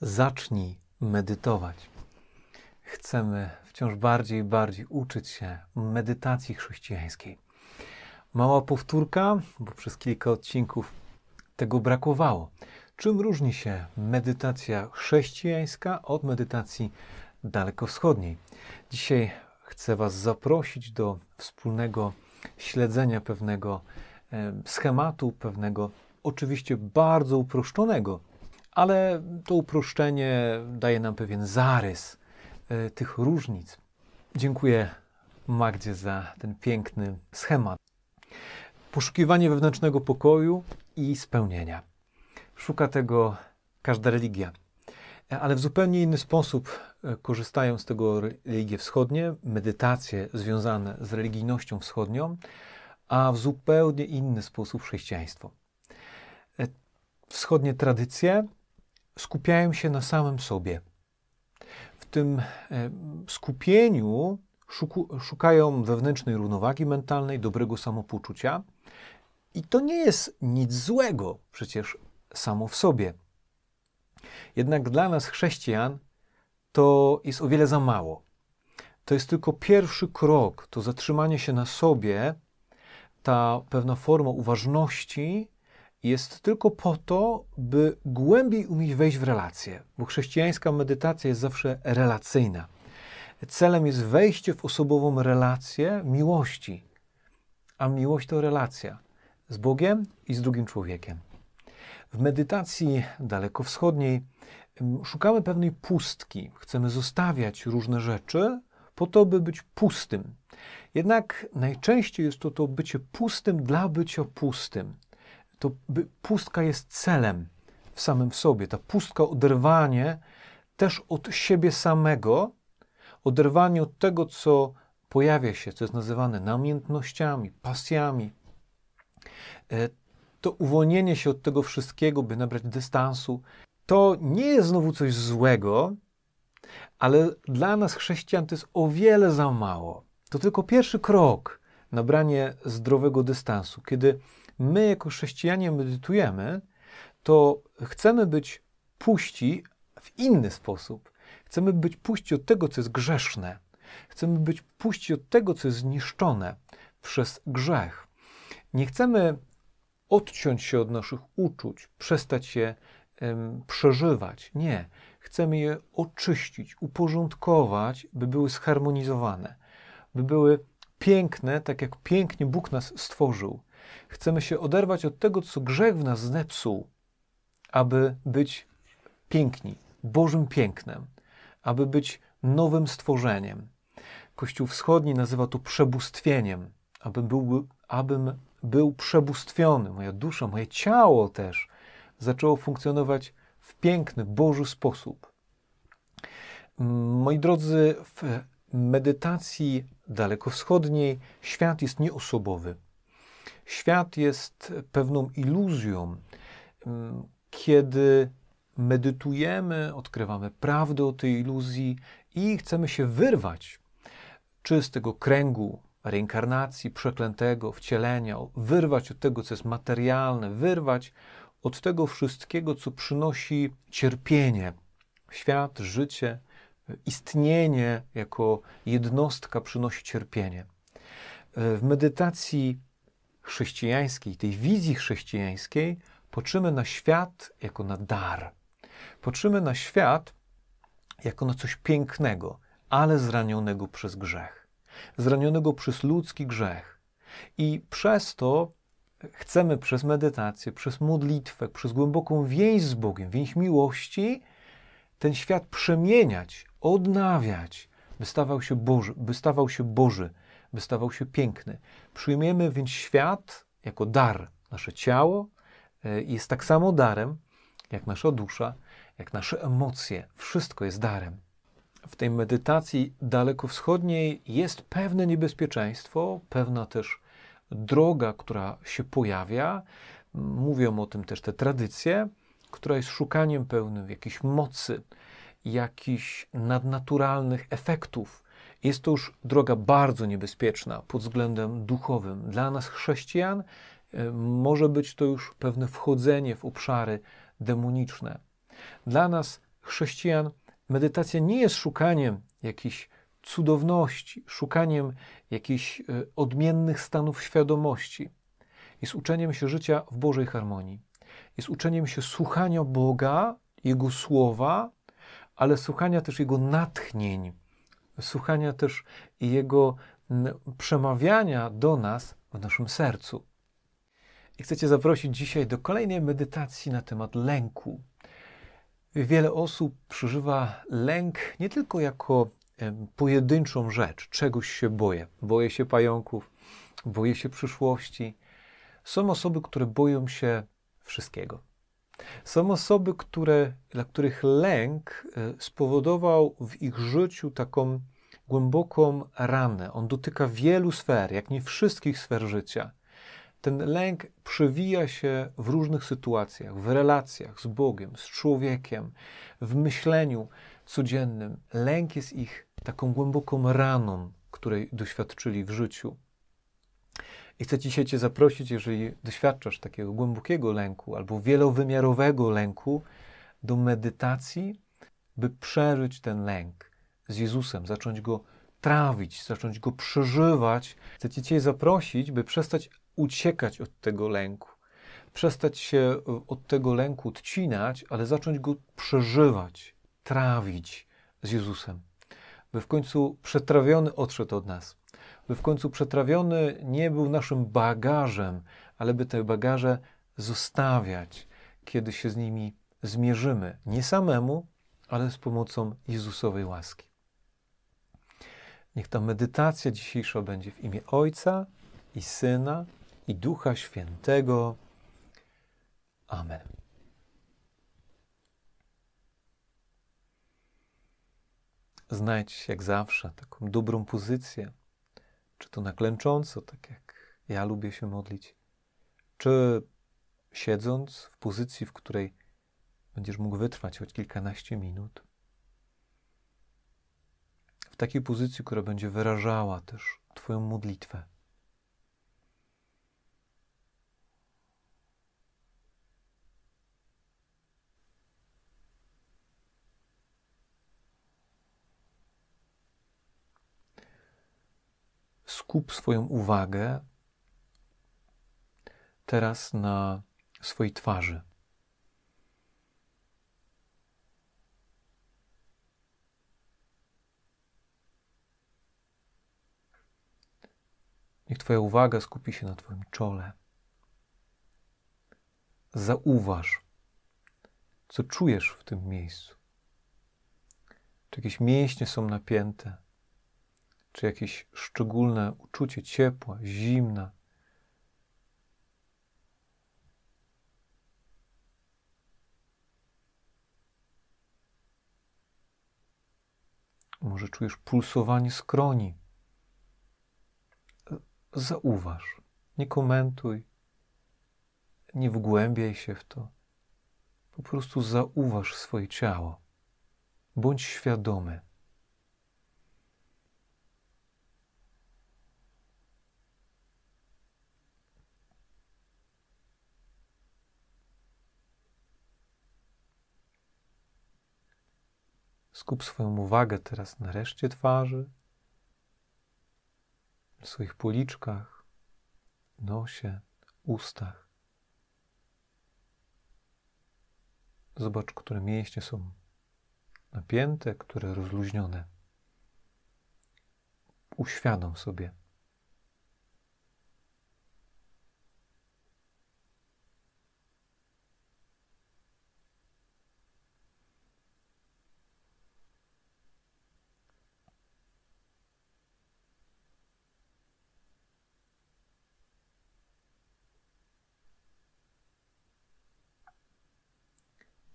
zacznij medytować. Chcemy wciąż bardziej i bardziej uczyć się medytacji chrześcijańskiej. Mała powtórka, bo przez kilka odcinków tego brakowało. Czym różni się medytacja chrześcijańska od medytacji dalekowschodniej? Dzisiaj chcę Was zaprosić do wspólnego śledzenia pewnego schematu, pewnego oczywiście bardzo uproszczonego, ale to uproszczenie daje nam pewien zarys e, tych różnic. Dziękuję Magdzie za ten piękny schemat. Poszukiwanie wewnętrznego pokoju i spełnienia. Szuka tego każda religia, ale w zupełnie inny sposób e, korzystają z tego religie wschodnie, medytacje związane z religijnością wschodnią, a w zupełnie inny sposób chrześcijaństwo. E, wschodnie tradycje skupiają się na samym sobie. W tym e, skupieniu szukają wewnętrznej równowagi mentalnej, dobrego samopoczucia. I to nie jest nic złego przecież samo w sobie. Jednak dla nas, chrześcijan, to jest o wiele za mało. To jest tylko pierwszy krok, to zatrzymanie się na sobie, ta pewna forma uważności jest tylko po to, by głębiej umieć wejść w relację, bo chrześcijańska medytacja jest zawsze relacyjna. Celem jest wejście w osobową relację miłości, a miłość to relacja z Bogiem i z drugim człowiekiem. W medytacji dalekowschodniej szukamy pewnej pustki. Chcemy zostawiać różne rzeczy po to, by być pustym. Jednak najczęściej jest to to bycie pustym dla bycia pustym to pustka jest celem w samym sobie. Ta pustka, oderwanie też od siebie samego, oderwanie od tego, co pojawia się, co jest nazywane namiętnościami, pasjami. E, to uwolnienie się od tego wszystkiego, by nabrać dystansu, to nie jest znowu coś złego, ale dla nas, chrześcijan, to jest o wiele za mało. To tylko pierwszy krok na branie zdrowego dystansu, kiedy my jako chrześcijanie medytujemy, to chcemy być puści w inny sposób. Chcemy być puści od tego, co jest grzeszne. Chcemy być puści od tego, co jest zniszczone przez grzech. Nie chcemy odciąć się od naszych uczuć, przestać je um, przeżywać. Nie. Chcemy je oczyścić, uporządkować, by były zharmonizowane, by były piękne, tak jak pięknie Bóg nas stworzył. Chcemy się oderwać od tego, co grzech w nas zepsuł, aby być piękni, Bożym pięknem, aby być nowym stworzeniem. Kościół Wschodni nazywa to przebóstwieniem, abym był, abym był przebóstwiony, moja dusza, moje ciało też zaczęło funkcjonować w piękny, Boży sposób. Moi drodzy, w medytacji dalekowschodniej świat jest nieosobowy. Świat jest pewną iluzją. Mm, kiedy medytujemy, odkrywamy prawdę o tej iluzji i chcemy się wyrwać, czy z tego kręgu reinkarnacji, przeklętego, wcielenia, wyrwać od tego, co jest materialne, wyrwać od tego wszystkiego, co przynosi cierpienie. Świat, życie, istnienie jako jednostka przynosi cierpienie. W medytacji chrześcijańskiej, tej wizji chrześcijańskiej, patrzymy na świat jako na dar. Patrzymy na świat jako na coś pięknego, ale zranionego przez grzech. Zranionego przez ludzki grzech. I przez to chcemy przez medytację, przez modlitwę, przez głęboką więź z Bogiem, więź miłości, ten świat przemieniać, odnawiać, by stawał się Boży, by stawał się Boży, by stawał się piękny. Przyjmiemy więc świat jako dar. Nasze ciało e, jest tak samo darem, jak nasza dusza, jak nasze emocje. Wszystko jest darem. W tej medytacji dalekowschodniej jest pewne niebezpieczeństwo, pewna też droga, która się pojawia. Mówią o tym też te tradycje, która jest szukaniem pełnym jakiejś mocy, jakichś nadnaturalnych efektów, jest to już droga bardzo niebezpieczna pod względem duchowym. Dla nas, chrześcijan, e, może być to już pewne wchodzenie w obszary demoniczne. Dla nas, chrześcijan medytacja nie jest szukaniem jakichś cudowności, szukaniem jakichś e, odmiennych stanów świadomości. Jest uczeniem się życia w Bożej harmonii. Jest uczeniem się słuchania Boga, Jego słowa, ale słuchania też Jego natchnień, słuchania też Jego przemawiania do nas w naszym sercu. I chcę Cię zaprosić dzisiaj do kolejnej medytacji na temat lęku. Wiele osób przeżywa lęk nie tylko jako pojedynczą rzecz, czegoś się boję. Boję się pająków, boję się przyszłości. Są osoby, które boją się wszystkiego. Są osoby, które, dla których lęk e, spowodował w ich życiu taką głęboką ranę. On dotyka wielu sfer, jak nie wszystkich sfer życia. Ten lęk przewija się w różnych sytuacjach, w relacjach z Bogiem, z człowiekiem, w myśleniu codziennym. Lęk jest ich taką głęboką raną, której doświadczyli w życiu. I chcę dzisiaj Cię zaprosić, jeżeli doświadczasz takiego głębokiego lęku albo wielowymiarowego lęku, do medytacji, by przeżyć ten lęk z Jezusem, zacząć go trawić, zacząć go przeżywać. Chcę Cię zaprosić, by przestać uciekać od tego lęku, przestać się e, od tego lęku odcinać, ale zacząć go przeżywać, trawić z Jezusem. By w końcu przetrawiony odszedł od nas, by w końcu przetrawiony nie był naszym bagażem, ale by te bagaże zostawiać, kiedy się z nimi zmierzymy. Nie samemu, ale z pomocą Jezusowej łaski. Niech ta medytacja dzisiejsza będzie w imię Ojca i Syna i Ducha Świętego. Amen. Znajdź jak zawsze taką dobrą pozycję, czy to na klęcząco, tak jak ja lubię się modlić, czy siedząc w pozycji, w której będziesz mógł wytrwać choć kilkanaście minut. W takiej pozycji, która będzie wyrażała też Twoją modlitwę. Skup swoją uwagę teraz na swojej twarzy. Niech Twoja uwaga skupi się na Twoim czole. Zauważ, co czujesz w tym miejscu. Czy jakieś mięśnie są napięte? Czy jakieś szczególne uczucie ciepła, zimna. Może czujesz pulsowanie skroni. Zauważ, nie komentuj, nie wgłębiaj się w to. Po prostu zauważ swoje ciało. Bądź świadomy. Skup swoją uwagę teraz na reszcie twarzy, na swoich policzkach, nosie, ustach. Zobacz, które mięśnie są napięte, które rozluźnione. Uświadom sobie,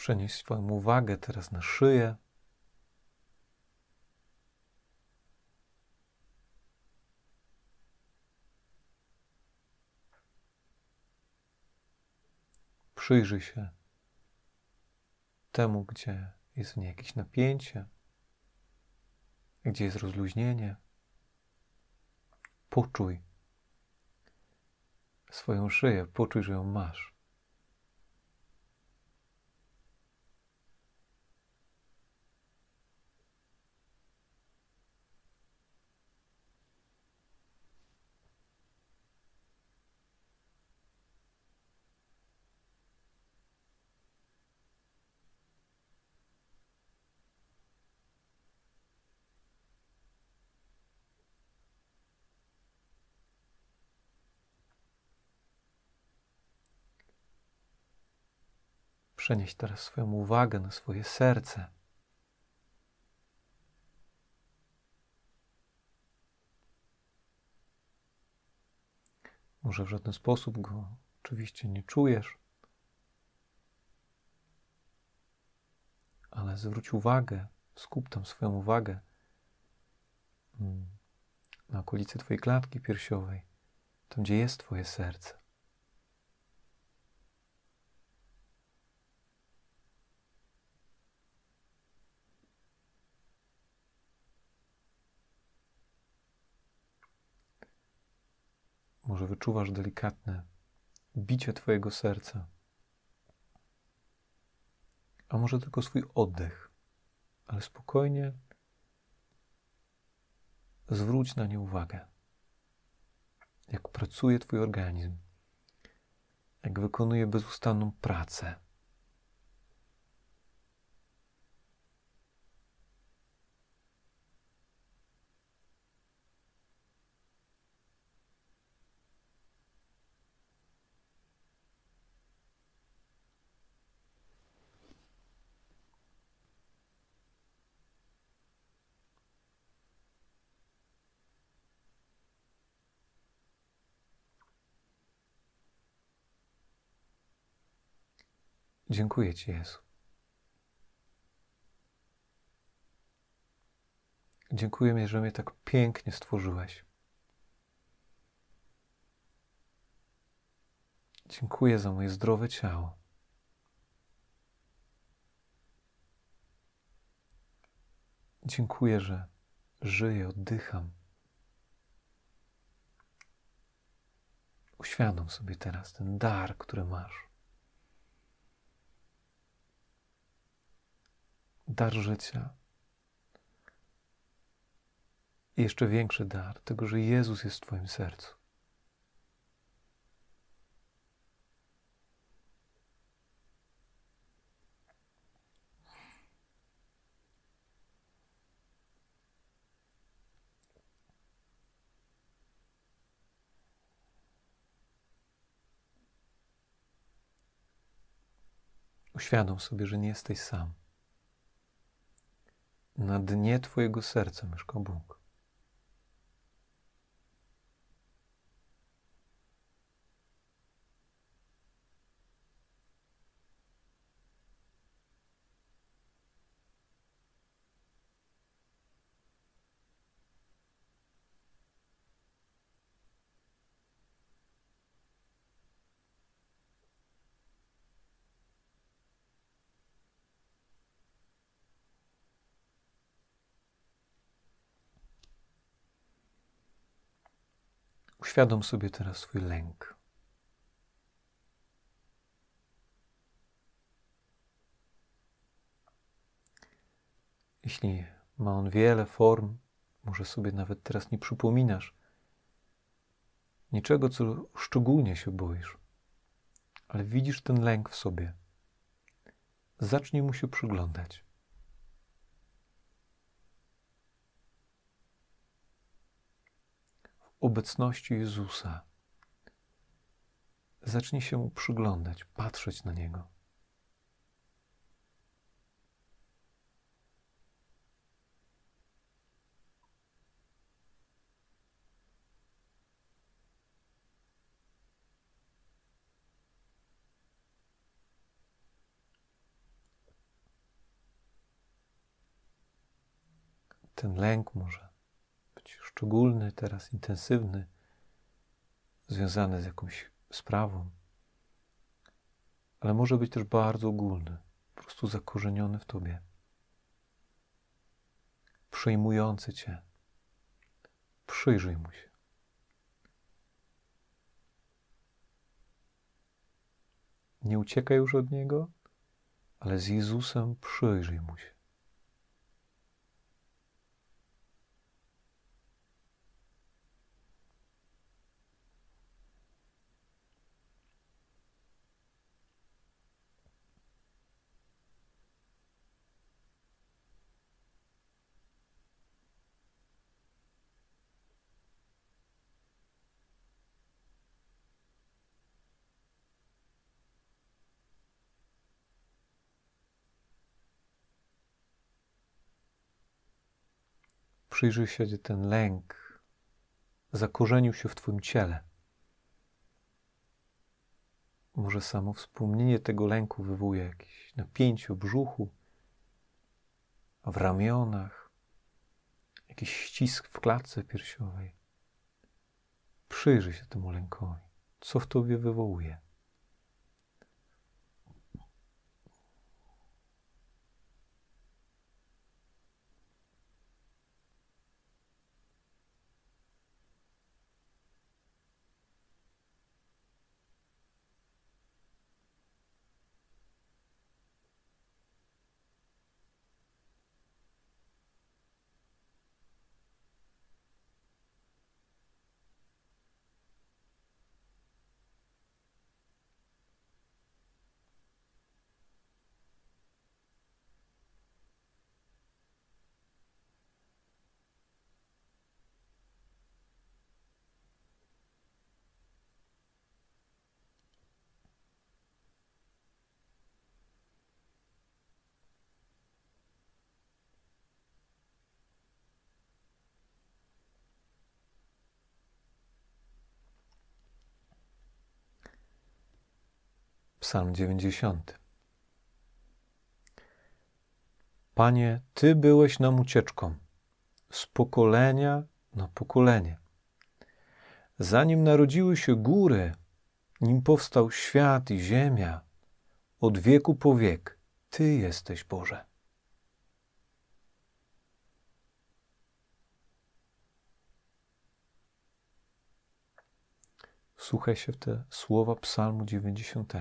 Przenieś swoją uwagę teraz na szyję. Przyjrzyj się temu, gdzie jest w niej jakieś napięcie, gdzie jest rozluźnienie. Poczuj swoją szyję, poczuj, że ją masz. Przenieść teraz swoją uwagę na swoje serce. Może w żaden sposób go oczywiście nie czujesz, ale zwróć uwagę, skup tam swoją uwagę mm, na okolicy Twojej klatki piersiowej, tam gdzie jest Twoje serce. Może wyczuwasz delikatne bicie Twojego serca, a może tylko swój oddech, ale spokojnie zwróć na nie uwagę. Jak pracuje Twój organizm, jak wykonuje bezustanną pracę. Dziękuję Ci, Jezu. Dziękuję że mnie tak pięknie stworzyłeś. Dziękuję za moje zdrowe ciało. Dziękuję, że żyję, oddycham. Uświadom sobie teraz ten dar, który masz. Dar życia. I jeszcze większy dar tego, że Jezus jest w Twoim sercu. Uświadom sobie, że nie jesteś sam. Na dnie Twojego serca mieszka Bóg. Uświadom sobie teraz swój lęk. Jeśli ma on wiele form, może sobie nawet teraz nie przypominasz niczego, co szczególnie się boisz, ale widzisz ten lęk w sobie. Zacznij mu się przyglądać. Obecności Jezusa. Zacznij się mu przyglądać, patrzeć na niego. Ten lęk może szczególny, teraz intensywny, związany z jakąś sprawą, ale może być też bardzo ogólny, po prostu zakorzeniony w tobie, przejmujący cię. Przyjrzyj mu się. Nie uciekaj już od niego, ale z Jezusem przyjrzyj mu się. Przyjrzyj się, gdzie ten lęk zakorzenił się w Twoim ciele. Może samo wspomnienie tego lęku wywołuje jakieś napięcie w brzuchu, w ramionach, jakiś ścisk w klatce piersiowej. Przyjrzyj się temu lękowi. Co w tobie wywołuje? Psalm 90. Panie, Ty byłeś nam ucieczką z pokolenia na pokolenie. Zanim narodziły się góry, nim powstał świat i ziemia, od wieku po wiek Ty jesteś Boże. Słuchaj się w te słowa Psalmu 90.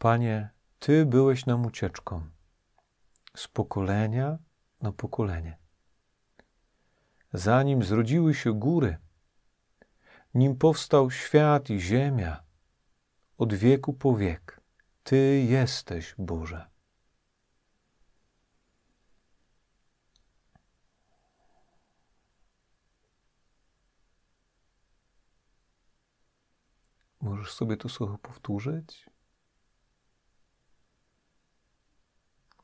Panie, Ty byłeś nam ucieczką z pokolenia na pokolenie. Zanim zrodziły się góry, nim powstał świat i ziemia, od wieku po wiek, Ty jesteś Boże. Możesz sobie to słowo powtórzyć?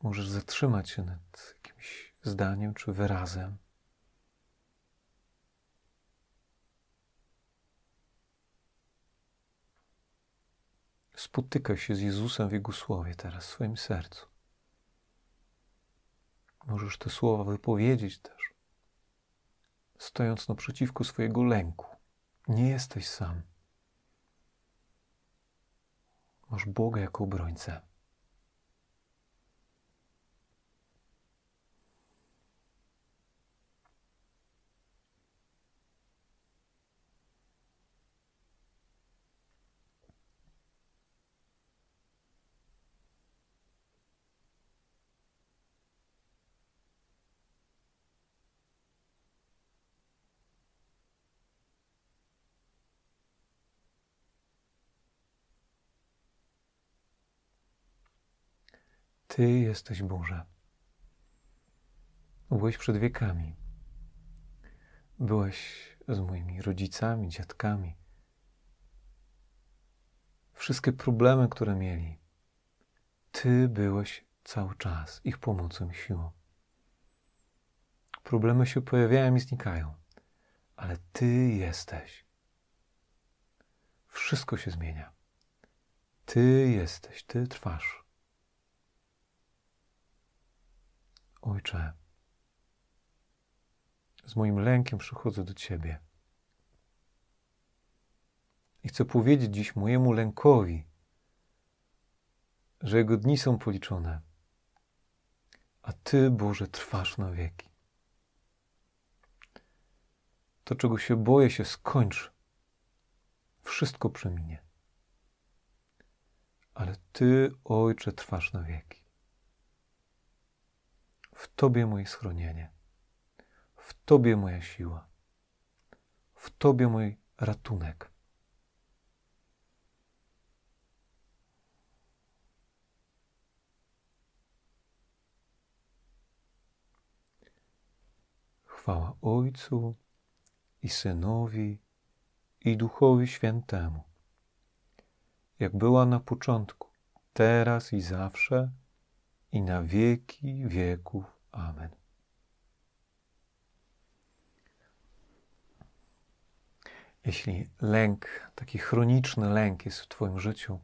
Możesz zatrzymać się nad jakimś zdaniem czy wyrazem. Spotykaj się z Jezusem w Jego słowie teraz, w swoim sercu. Możesz te słowa wypowiedzieć też, stojąc naprzeciwko swojego lęku. Nie jesteś sam. Masz Boga jako obrońcę. Ty jesteś Boże. Byłeś przed wiekami. Byłeś z moimi rodzicami, dziadkami. Wszystkie problemy, które mieli, Ty byłeś cały czas ich pomocą i siłą. Problemy się pojawiają i znikają, ale Ty jesteś. Wszystko się zmienia. Ty jesteś, Ty trwasz. Ojcze, z moim lękiem przychodzę do Ciebie. I chcę powiedzieć dziś mojemu lękowi, że jego dni są policzone, a Ty, Boże, trwasz na wieki. To, czego się boję, się skończy. Wszystko przeminie. Ale Ty, Ojcze, trwasz na wieki. W Tobie moje schronienie, w Tobie moja siła, w Tobie mój ratunek. Chwała Ojcu i Synowi i Duchowi Świętemu, jak była na początku, teraz i zawsze, i na wieki wieków. Amen. Jeśli lęk, taki chroniczny lęk jest w Twoim życiu,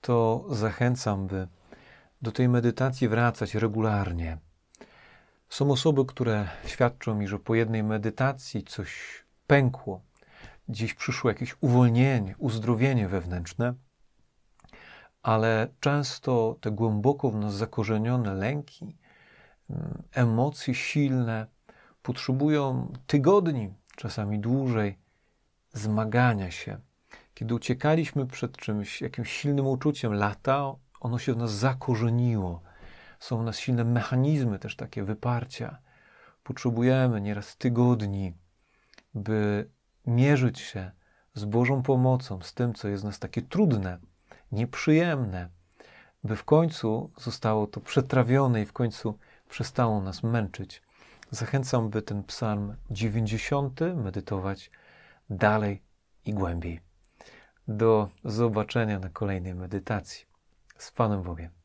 to zachęcam, by do tej medytacji wracać regularnie. Są osoby, które świadczą mi, że po jednej medytacji coś pękło, gdzieś przyszło jakieś uwolnienie, uzdrowienie wewnętrzne ale często te głęboko w nas zakorzenione lęki, mm, emocje silne potrzebują tygodni, czasami dłużej, zmagania się. Kiedy uciekaliśmy przed czymś, jakimś silnym uczuciem lata, ono się w nas zakorzeniło. Są w nas silne mechanizmy też takie wyparcia. Potrzebujemy nieraz tygodni, by mierzyć się z Bożą pomocą, z tym, co jest w nas takie trudne, nieprzyjemne, by w końcu zostało to przetrawione i w końcu przestało nas męczyć. Zachęcam, by ten psalm 90 medytować dalej i głębiej. Do zobaczenia na kolejnej medytacji. Z Panem Bogiem.